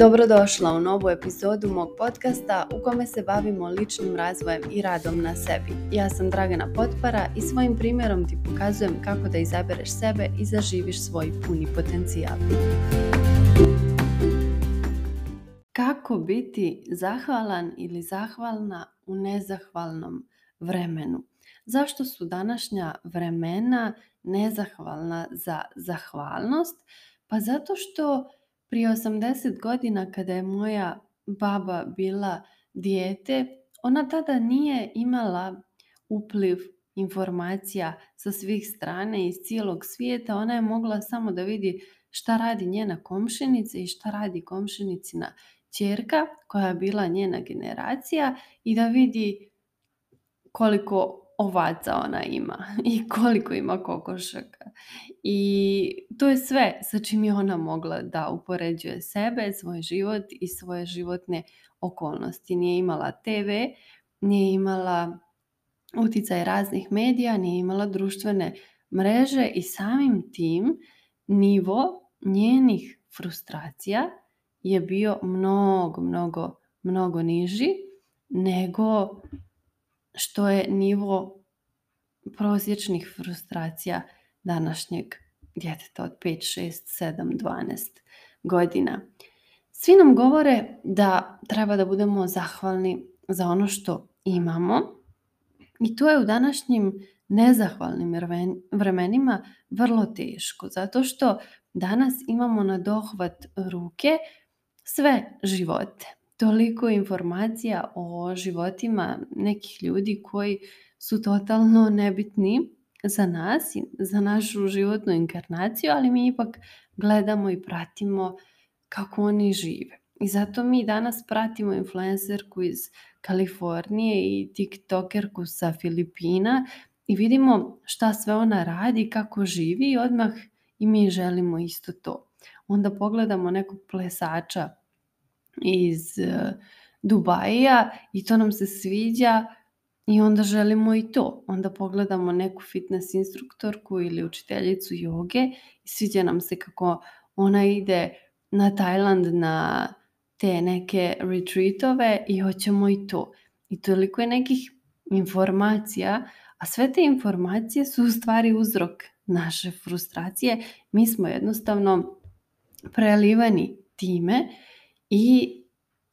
Dobrodošla u novu epizodu mog podcasta u kome se bavimo ličnim razvojem i radom na sebi. Ja sam Dragana Potpara i svojim primjerom ti pokazujem kako da izabereš sebe i zaživiš svoj puni potencijal. Kako biti zahvalan ili zahvalna u nezahvalnom vremenu? Zašto su današnja vremena nezahvalna za zahvalnost? Pa zato što prije 80 godina kada je moja baba bila dijete, ona tada nije imala upliv informacija sa svih strane iz cijelog svijeta. Ona je mogla samo da vidi šta radi njena komšinica i šta radi komšinicina čerka koja je bila njena generacija i da vidi koliko ovaca ona ima i koliko ima kokošaka. I to je sve sa čim je ona mogla da upoređuje sebe, svoj život i svoje životne okolnosti. Nije imala TV, nije imala uticaj raznih medija, nije imala društvene mreže i samim tim nivo njenih frustracija je bio mnogo, mnogo, mnogo niži nego što je nivo prosječnih frustracija današnjeg djeteta od 5, 6, 7, 12 godina. Svi nam govore da treba da budemo zahvalni za ono što imamo i to je u današnjim nezahvalnim vremenima vrlo teško zato što danas imamo na dohvat ruke sve živote. Toliko informacija o životima nekih ljudi koji su totalno nebitni za nas, za našu životnu inkarnaciju, ali mi ipak gledamo i pratimo kako oni žive. I zato mi danas pratimo influencerku iz Kalifornije i tiktokerku sa Filipina i vidimo šta sve ona radi, kako živi i odmah i mi želimo isto to. Onda pogledamo nekog plesača iz eh, Dubaja i to nam se sviđa i onda želimo i to. Onda pogledamo neku fitness instruktorku ili učiteljicu joge i sviđa nam se kako ona ide na Tajland na te neke retreatove i hoćemo i to. I toliko je nekih informacija, a sve te informacije su u stvari uzrok naše frustracije. Mi smo jednostavno prelivani time i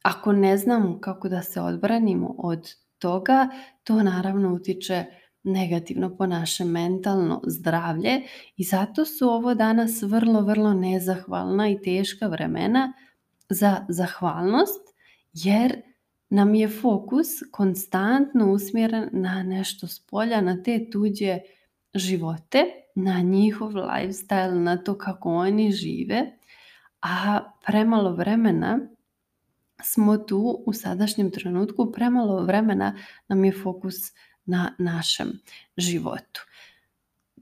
ako ne znamo kako da se odbranimo od toga, to naravno utiče negativno po naše mentalno zdravlje i zato su ovo danas vrlo, vrlo nezahvalna i teška vremena za zahvalnost jer nam je fokus konstantno usmjeren na nešto spolja, na te tuđe živote, na njihov lifestyle, na to kako oni žive, a premalo vremena smo tu u sadašnjem trenutku, premalo vremena nam je fokus na našem životu.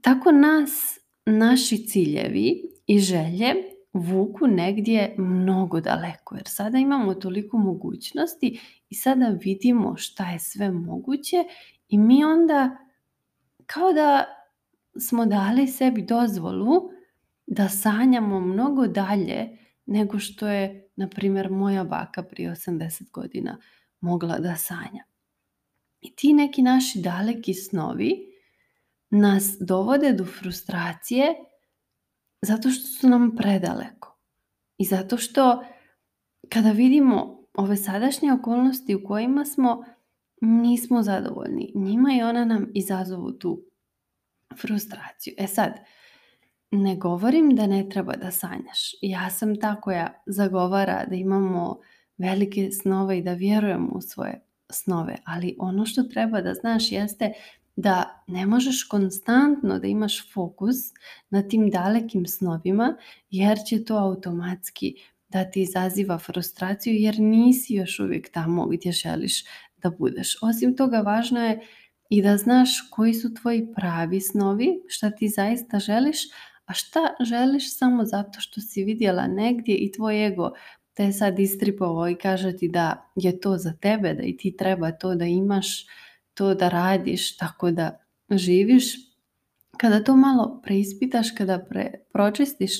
Tako nas naši ciljevi i želje vuku negdje mnogo daleko jer sada imamo toliko mogućnosti i sada vidimo šta je sve moguće i mi onda kao da smo dali sebi dozvolu da sanjamo mnogo dalje nego što je na primjer moja baka prije 80 godina mogla da sanja. I ti neki naši daleki snovi nas dovode do frustracije zato što su nam predaleko. I zato što kada vidimo ove sadašnje okolnosti u kojima smo, nismo zadovoljni. Njima i ona nam izazovu tu frustraciju. E sad, ne govorim da ne treba da sanjaš. Ja sam ta koja zagovara da imamo velike snove i da vjerujemo u svoje snove, ali ono što treba da znaš jeste da ne možeš konstantno da imaš fokus na tim dalekim snovima jer će to automatski da ti izaziva frustraciju jer nisi još uvijek tamo gdje želiš da budeš. Osim toga važno je i da znaš koji su tvoji pravi snovi, šta ti zaista želiš, a šta želiš samo zato što si vidjela negdje i tvoj ego te sad istripovao i kaže ti da je to za tebe, da i ti treba to da imaš, to da radiš, tako da živiš. Kada to malo preispitaš, kada pročistiš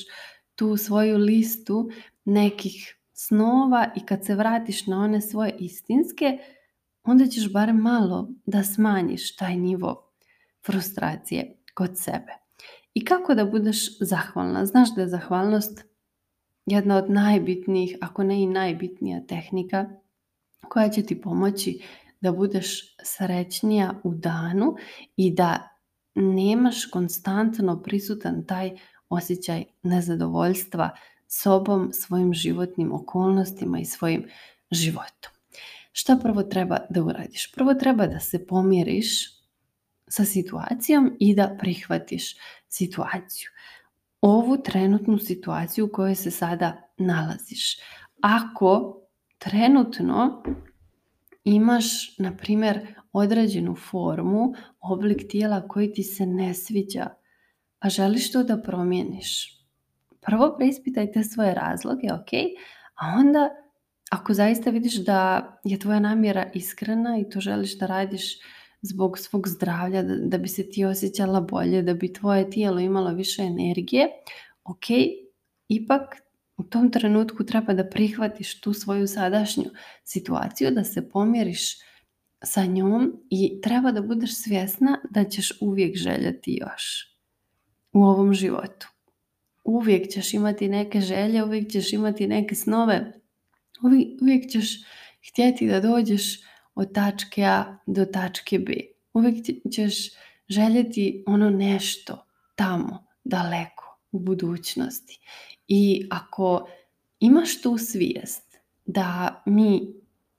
tu svoju listu nekih snova i kad se vratiš na one svoje istinske, onda ćeš barem malo da smanjiš taj nivo frustracije kod sebe. I kako da budeš zahvalna? Znaš da je zahvalnost jedna od najbitnijih, ako ne i najbitnija tehnika koja će ti pomoći da budeš srećnija u danu i da nemaš konstantno prisutan taj osjećaj nezadovoljstva sobom, svojim životnim okolnostima i svojim životom. Šta prvo treba da uradiš? Prvo treba da se pomiriš sa situacijom i da prihvatiš situaciju. Ovu trenutnu situaciju u kojoj se sada nalaziš. Ako trenutno imaš, na primjer, određenu formu, oblik tijela koji ti se ne sviđa, a želiš to da promijeniš, prvo preispitaj te svoje razloge, ok? A onda, ako zaista vidiš da je tvoja namjera iskrena i to želiš da radiš zbog svog zdravlja, da, bi se ti osjećala bolje, da bi tvoje tijelo imalo više energije, ok, ipak u tom trenutku treba da prihvatiš tu svoju sadašnju situaciju, da se pomjeriš sa njom i treba da budeš svjesna da ćeš uvijek željeti još u ovom životu. Uvijek ćeš imati neke želje, uvijek ćeš imati neke snove, uvijek ćeš htjeti da dođeš od tačke A do tačke B. Uvijek ćeš željeti ono nešto tamo, daleko, u budućnosti. I ako imaš tu svijest da mi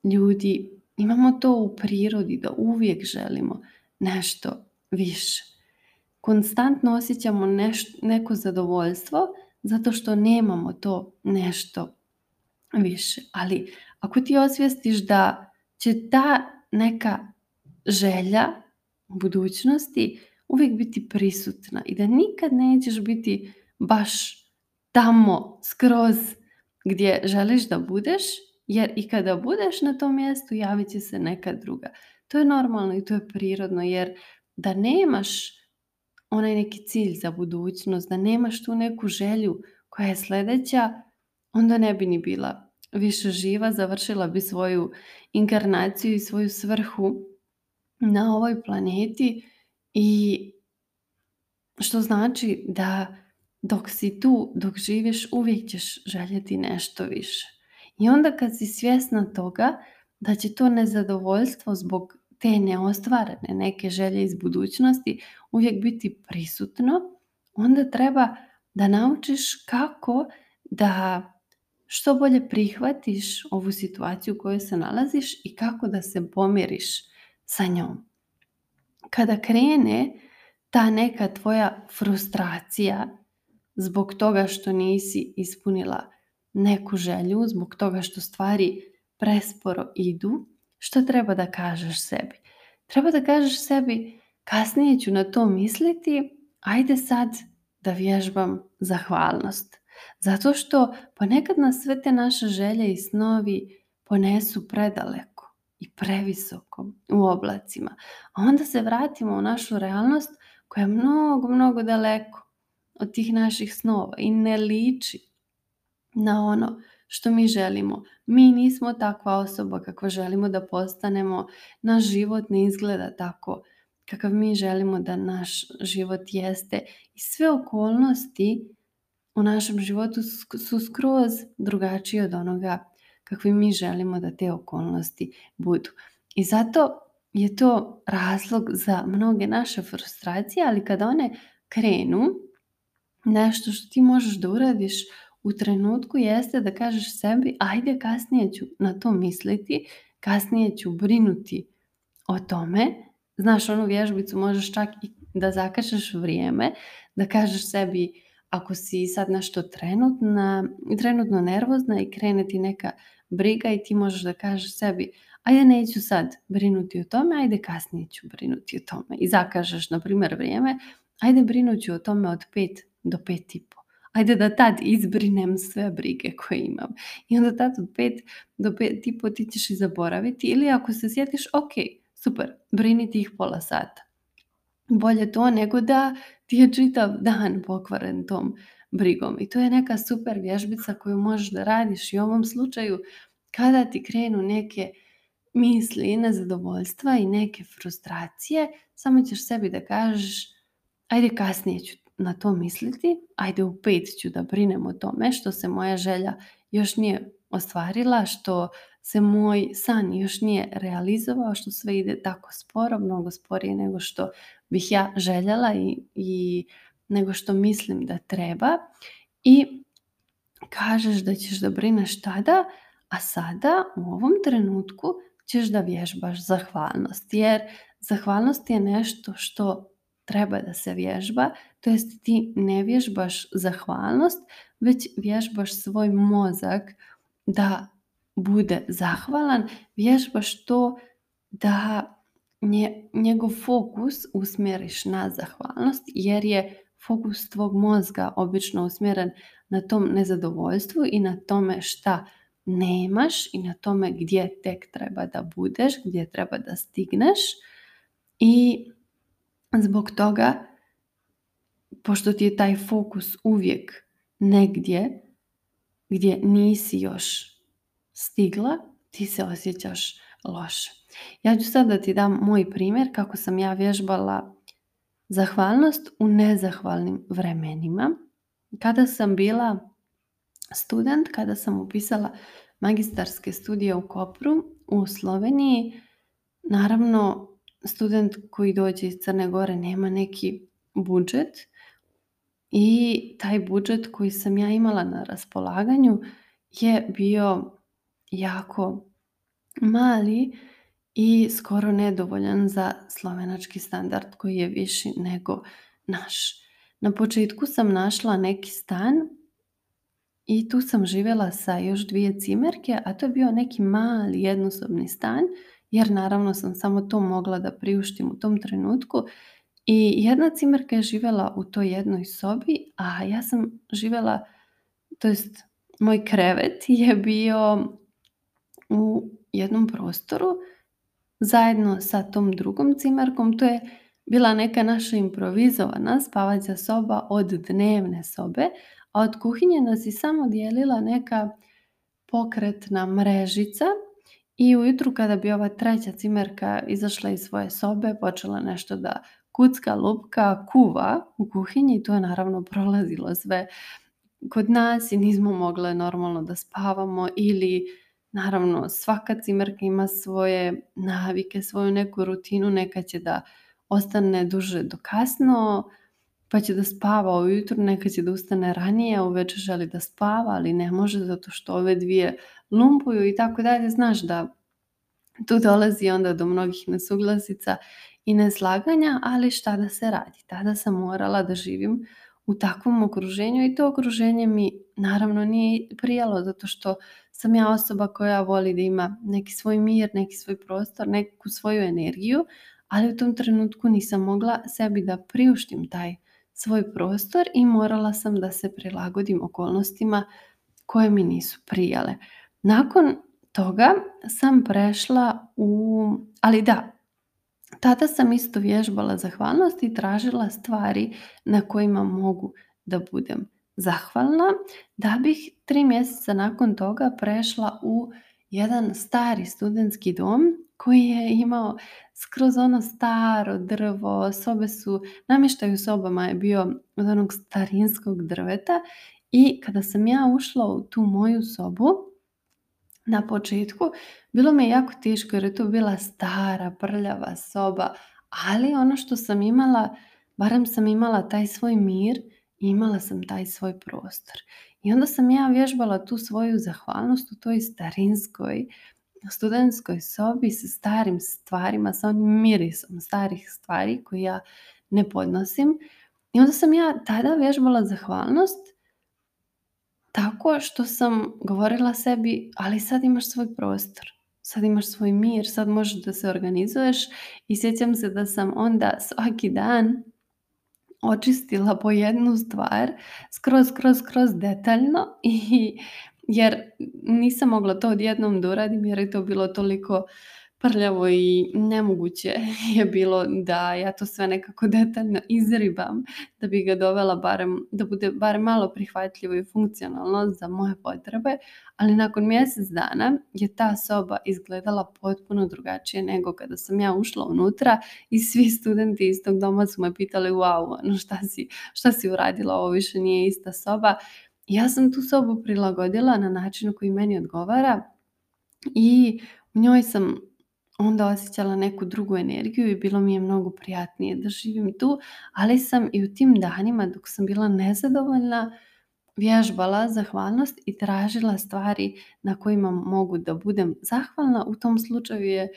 ljudi imamo to u prirodi, da uvijek želimo nešto više. Konstantno osjećamo neš, neko zadovoljstvo zato što nemamo to nešto više. Ali ako ti osvijestiš da će ta neka želja u budućnosti uvijek biti prisutna i da nikad nećeš biti baš tamo skroz gdje želiš da budeš, jer i kada budeš na tom mjestu javit će se neka druga. To je normalno i to je prirodno jer da nemaš onaj neki cilj za budućnost, da nemaš tu neku želju koja je sljedeća, onda ne bi ni bila više živa, završila bi svoju inkarnaciju i svoju svrhu na ovoj planeti i što znači da dok si tu, dok živiš, uvijek ćeš željeti nešto više. I onda kad si svjesna toga da će to nezadovoljstvo zbog te neostvarene neke želje iz budućnosti uvijek biti prisutno, onda treba da naučiš kako da što bolje prihvatiš ovu situaciju u kojoj se nalaziš i kako da se pomiriš sa njom. Kada krene ta neka tvoja frustracija zbog toga što nisi ispunila neku želju, zbog toga što stvari presporo idu, što treba da kažeš sebi? Treba da kažeš sebi kasnije ću na to misliti, ajde sad da vježbam zahvalnost. Zato što ponekad nas sve te naše želje i snovi ponesu predaleko i previsoko u oblacima. A onda se vratimo u našu realnost koja je mnogo, mnogo daleko od tih naših snova i ne liči na ono što mi želimo. Mi nismo takva osoba kako želimo da postanemo. Naš život ne izgleda tako kakav mi želimo da naš život jeste. I sve okolnosti u našem životu su skroz drugačiji od onoga kakvi mi želimo da te okolnosti budu. I zato je to razlog za mnoge naše frustracije, ali kada one krenu, nešto što ti možeš da uradiš u trenutku jeste da kažeš sebi ajde kasnije ću na to misliti, kasnije ću brinuti o tome. Znaš, onu vježbicu možeš čak i da zakačeš vrijeme, da kažeš sebi ako si sad našto trenutna, trenutno nervozna i krene ti neka briga i ti možeš da kažeš sebi ajde neću sad brinuti o tome, ajde kasnije ću brinuti o tome. I zakažeš, na primjer, vrijeme, ajde brinuću o tome od 5 do 5 i po. Ajde da tad izbrinem sve brige koje imam. I onda tad od 5 do 5 i po ti ćeš i zaboraviti. Ili ako se sjetiš, ok, super, briniti ih pola sata. Bolje to nego da ti je čitav dan pokvaren tom brigom. I to je neka super vježbica koju možeš da radiš i u ovom slučaju kada ti krenu neke misli i nezadovoljstva i neke frustracije, samo ćeš sebi da kažeš ajde kasnije ću na to misliti, ajde u pet ću da brinem o tome što se moja želja još nije ostvarila, što se moj san još nije realizovao, što sve ide tako sporo, mnogo sporije nego što bih ja željela i, i nego što mislim da treba. I kažeš da ćeš da brineš tada, a sada u ovom trenutku ćeš da vježbaš zahvalnost. Jer zahvalnost je nešto što treba da se vježba, to jest ti ne vježbaš zahvalnost, već vježbaš svoj mozak da bude zahvalan, vježbaš to da nje, njegov fokus usmjeriš na zahvalnost jer je fokus tvog mozga obično usmjeren na tom nezadovoljstvu i na tome šta nemaš i na tome gdje tek treba da budeš, gdje treba da stigneš i zbog toga, pošto ti je taj fokus uvijek negdje, gdje nisi još stigla, ti se osjećaš loše. Ja ću sad da ti dam moj primjer kako sam ja vježbala zahvalnost u nezahvalnim vremenima. Kada sam bila student, kada sam upisala magistarske studije u Kopru u Sloveniji, naravno student koji dođe iz Crne Gore nema neki budžet i taj budžet koji sam ja imala na raspolaganju je bio jako mali i skoro nedovoljan za slovenački standard koji je viši nego naš. Na početku sam našla neki stan i tu sam živjela sa još dvije cimerke, a to je bio neki mali jednosobni stan, jer naravno sam samo to mogla da priuštim u tom trenutku i jedna cimerka je živjela u toj jednoj sobi, a ja sam živjela, to jest moj krevet je bio u jednom prostoru zajedno sa tom drugom cimerkom. To je bila neka naša improvizovana spavaća soba od dnevne sobe, a od kuhinje nas je samo dijelila neka pokretna mrežica i ujutru kada bi ova treća cimerka izašla iz svoje sobe, počela nešto da kucka, lupka, kuva u kuhinji i to je naravno prolazilo sve kod nas i nismo mogle normalno da spavamo ili naravno svaka cimerka ima svoje navike, svoju neku rutinu, neka će da ostane duže do kasno, pa će da spava ujutru, neka će da ustane ranije, uveče želi da spava, ali ne može zato što ove dvije lumpuju i tako dalje. Znaš da tu dolazi onda do mnogih nesuglasica i neslaganja, ali šta da se radi. Tada sam morala da živim u takvom okruženju i to okruženje mi naravno nije prijalo zato što sam ja osoba koja voli da ima neki svoj mir, neki svoj prostor, neku svoju energiju, ali u tom trenutku nisam mogla sebi da priuštim taj svoj prostor i morala sam da se prilagodim okolnostima koje mi nisu prijale. Nakon toga sam prešla u, ali da, tada sam isto vježbala zahvalnost i tražila stvari na kojima mogu da budem zahvalna, da bih tri mjeseca nakon toga prešla u jedan stari studentski dom koji je imao skroz ono staro drvo, sobe su, namještaj u sobama je bio od onog starinskog drveta i kada sam ja ušla u tu moju sobu, na početku bilo mi je jako teško jer je to bila stara, prljava soba, ali ono što sam imala, barem sam imala taj svoj mir i imala sam taj svoj prostor. I onda sam ja vježbala tu svoju zahvalnost u toj starinskoj studentskoj sobi sa starim stvarima, sa onim mirisom starih stvari koje ja ne podnosim. I onda sam ja tada vježbala zahvalnost tako što sam govorila sebi, ali sad imaš svoj prostor, sad imaš svoj mir, sad možeš da se organizuješ i sjećam se da sam onda svaki dan očistila po jednu stvar skroz, skroz, skroz detaljno i jer nisam mogla to odjednom da jer je to bilo toliko prljavo i nemoguće je bilo da ja to sve nekako detaljno izribam da bi ga dovela barem, da bude barem malo prihvatljivo i funkcionalno za moje potrebe, ali nakon mjesec dana je ta soba izgledala potpuno drugačije nego kada sam ja ušla unutra i svi studenti iz tog doma su me pitali wow, ono šta si, šta si uradila, ovo više nije ista soba. Ja sam tu sobu prilagodila na način koji meni odgovara i u njoj sam onda osjećala neku drugu energiju i bilo mi je mnogo prijatnije da živim tu, ali sam i u tim danima dok sam bila nezadovoljna vježbala zahvalnost i tražila stvari na kojima mogu da budem zahvalna. U tom slučaju je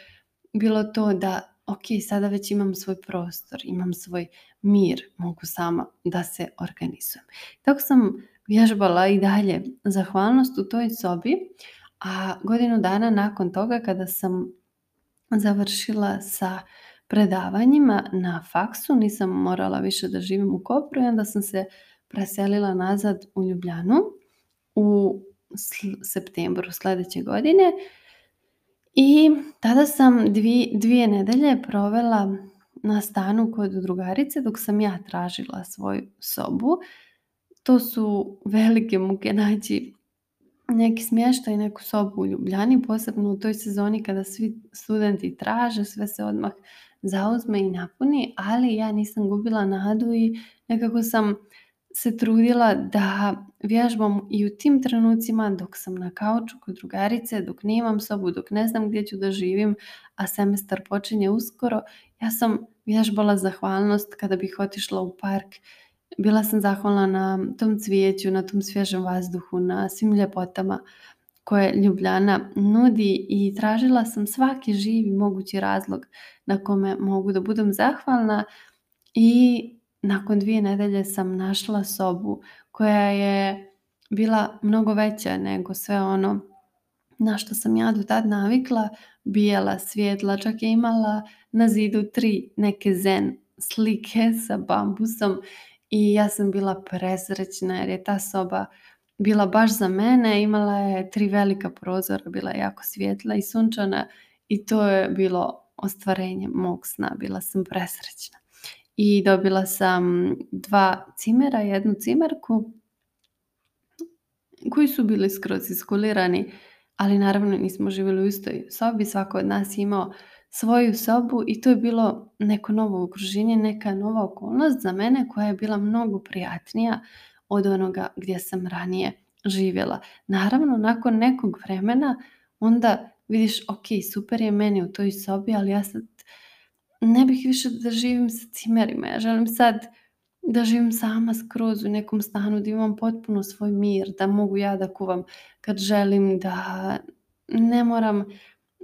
bilo to da ok, sada već imam svoj prostor, imam svoj mir, mogu sama da se organizujem. Tako sam vježbala i dalje zahvalnost u toj sobi, a godinu dana nakon toga kada sam završila sa predavanjima na faksu, nisam morala više da živim u Kopru onda sam se preselila nazad u Ljubljanu u septembru sljedeće godine i tada sam dvije nedelje provela na stanu kod drugarice dok sam ja tražila svoju sobu. To su velike muke naći neki smještaj, neku sobu u Ljubljani, posebno u toj sezoni kada svi studenti traže, sve se odmah zauzme i napuni, ali ja nisam gubila nadu i nekako sam se trudila da vježbam i u tim trenucima dok sam na kauču kod drugarice, dok nemam sobu, dok ne znam gdje ću da živim, a semestar počinje uskoro, ja sam vježbala zahvalnost kada bih otišla u park bila sam zahvalna na tom cvijeću, na tom svježem vazduhu, na svim ljepotama koje Ljubljana nudi i tražila sam svaki živi mogući razlog na kome mogu da budem zahvalna i nakon dvije nedelje sam našla sobu koja je bila mnogo veća nego sve ono na što sam ja do tad navikla, bijela, svjetla, čak je imala na zidu tri neke zen slike sa bambusom i ja sam bila presrećna jer je ta soba bila baš za mene, imala je tri velika prozora, bila je jako svjetla i sunčana i to je bilo ostvarenje mog sna, bila sam presrećna. I dobila sam dva cimera, jednu cimerku koji su bili skroz iskulirani, ali naravno nismo živjeli u istoj sobi, svako od nas je imao svoju sobu i to je bilo neko novo okruženje, neka nova okolnost za mene koja je bila mnogo prijatnija od onoga gdje sam ranije živjela. Naravno, nakon nekog vremena onda vidiš, ok, super je meni u toj sobi, ali ja sad ne bih više da živim sa cimerima. Ja želim sad da živim sama skroz u nekom stanu, da imam potpuno svoj mir, da mogu ja da kuvam kad želim, da ne moram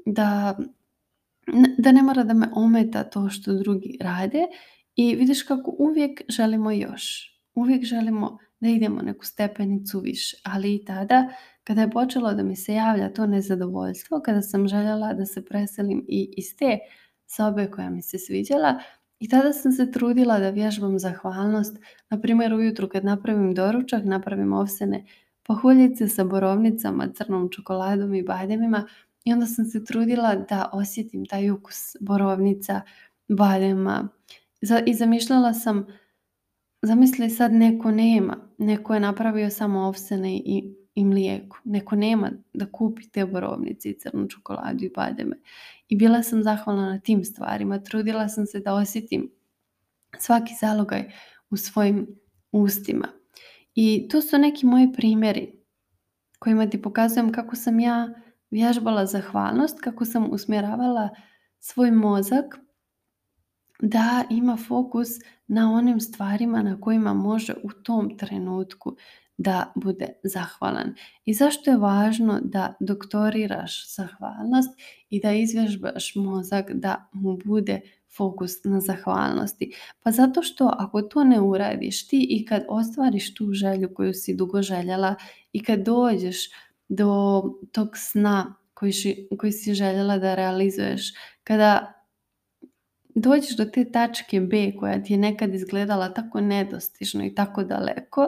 da da ne mora da me ometa to što drugi rade i vidiš kako uvijek želimo još. Uvijek želimo da idemo neku stepenicu više, ali i tada kada je počelo da mi se javlja to nezadovoljstvo, kada sam željela da se preselim i iz te sobe koja mi se sviđala i tada sam se trudila da vježbam zahvalnost. Na primjer, ujutru kad napravim doručak, napravim ovsene pahuljice sa borovnicama, crnom čokoladom i bademima, i onda sam se trudila da osjetim taj ukus borovnica, badema. I zamišljala sam, zamisli sad neko nema, neko je napravio samo ovsene i, i mlijeko. Neko nema da kupi te borovnice i crnu čokoladu i bademe. I bila sam zahvalna na tim stvarima. Trudila sam se da osjetim svaki zalogaj u svojim ustima. I to su neki moji primjeri kojima ti pokazujem kako sam ja vježbala zahvalnost, kako sam usmjeravala svoj mozak da ima fokus na onim stvarima na kojima može u tom trenutku da bude zahvalan. I zašto je važno da doktoriraš zahvalnost i da izvježbaš mozak da mu bude fokus na zahvalnosti? Pa zato što ako to ne uradiš ti i kad ostvariš tu želju koju si dugo željela i kad dođeš do tog sna koji, koji si željela da realizuješ. Kada dođeš do te tačke B koja ti je nekad izgledala tako nedostižno i tako daleko,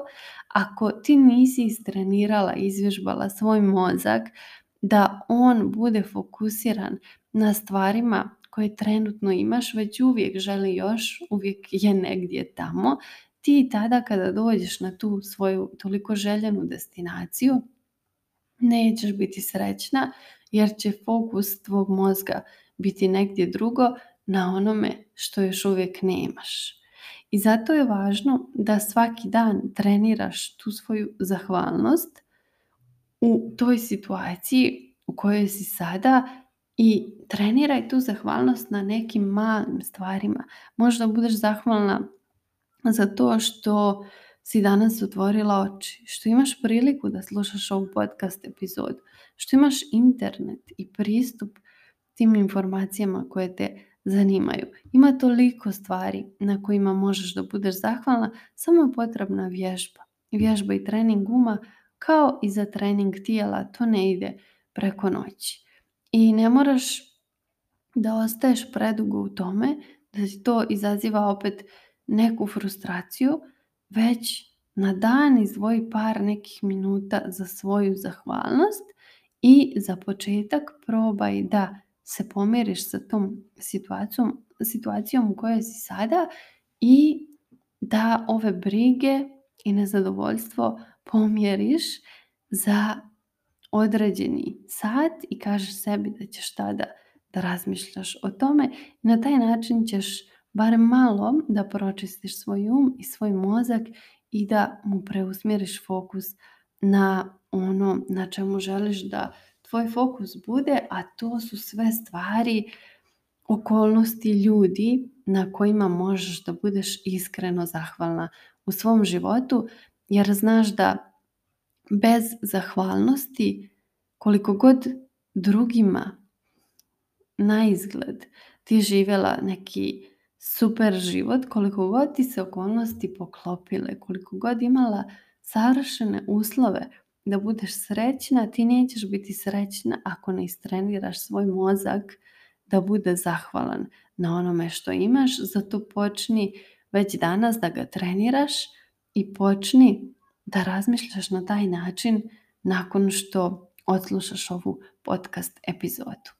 ako ti nisi istrenirala, izvježbala svoj mozak da on bude fokusiran na stvarima koje trenutno imaš, već uvijek želi još, uvijek je negdje tamo, ti tada kada dođeš na tu svoju toliko željenu destinaciju, nećeš biti srećna jer će fokus tvog mozga biti negdje drugo na onome što još uvijek nemaš. I zato je važno da svaki dan treniraš tu svoju zahvalnost u toj situaciji u kojoj si sada i treniraj tu zahvalnost na nekim malim stvarima. Možda budeš zahvalna za to što si danas otvorila oči, što imaš priliku da slušaš ovu podcast epizodu, što imaš internet i pristup tim informacijama koje te zanimaju. Ima toliko stvari na kojima možeš da budeš zahvalna, samo je potrebna vježba. Vježba i trening uma kao i za trening tijela, to ne ide preko noći. I ne moraš da ostaješ predugo u tome, da ti to izaziva opet neku frustraciju, već na dan izdvoji par nekih minuta za svoju zahvalnost i za početak probaj da se pomiriš sa tom situacijom, situacijom u kojoj si sada i da ove brige i nezadovoljstvo pomjeriš za određeni sat i kažeš sebi da ćeš tada da razmišljaš o tome. Na taj način ćeš barem malo da pročistiš svoj um i svoj mozak i da mu preusmjeriš fokus na ono na čemu želiš da tvoj fokus bude, a to su sve stvari, okolnosti ljudi na kojima možeš da budeš iskreno zahvalna u svom životu, jer znaš da bez zahvalnosti koliko god drugima na izgled ti živjela neki super život koliko god ti se okolnosti poklopile, koliko god imala savršene uslove da budeš srećna, ti nećeš biti srećna ako ne istreniraš svoj mozak da bude zahvalan na onome što imaš, zato počni već danas da ga treniraš i počni da razmišljaš na taj način nakon što odslušaš ovu podcast epizodu.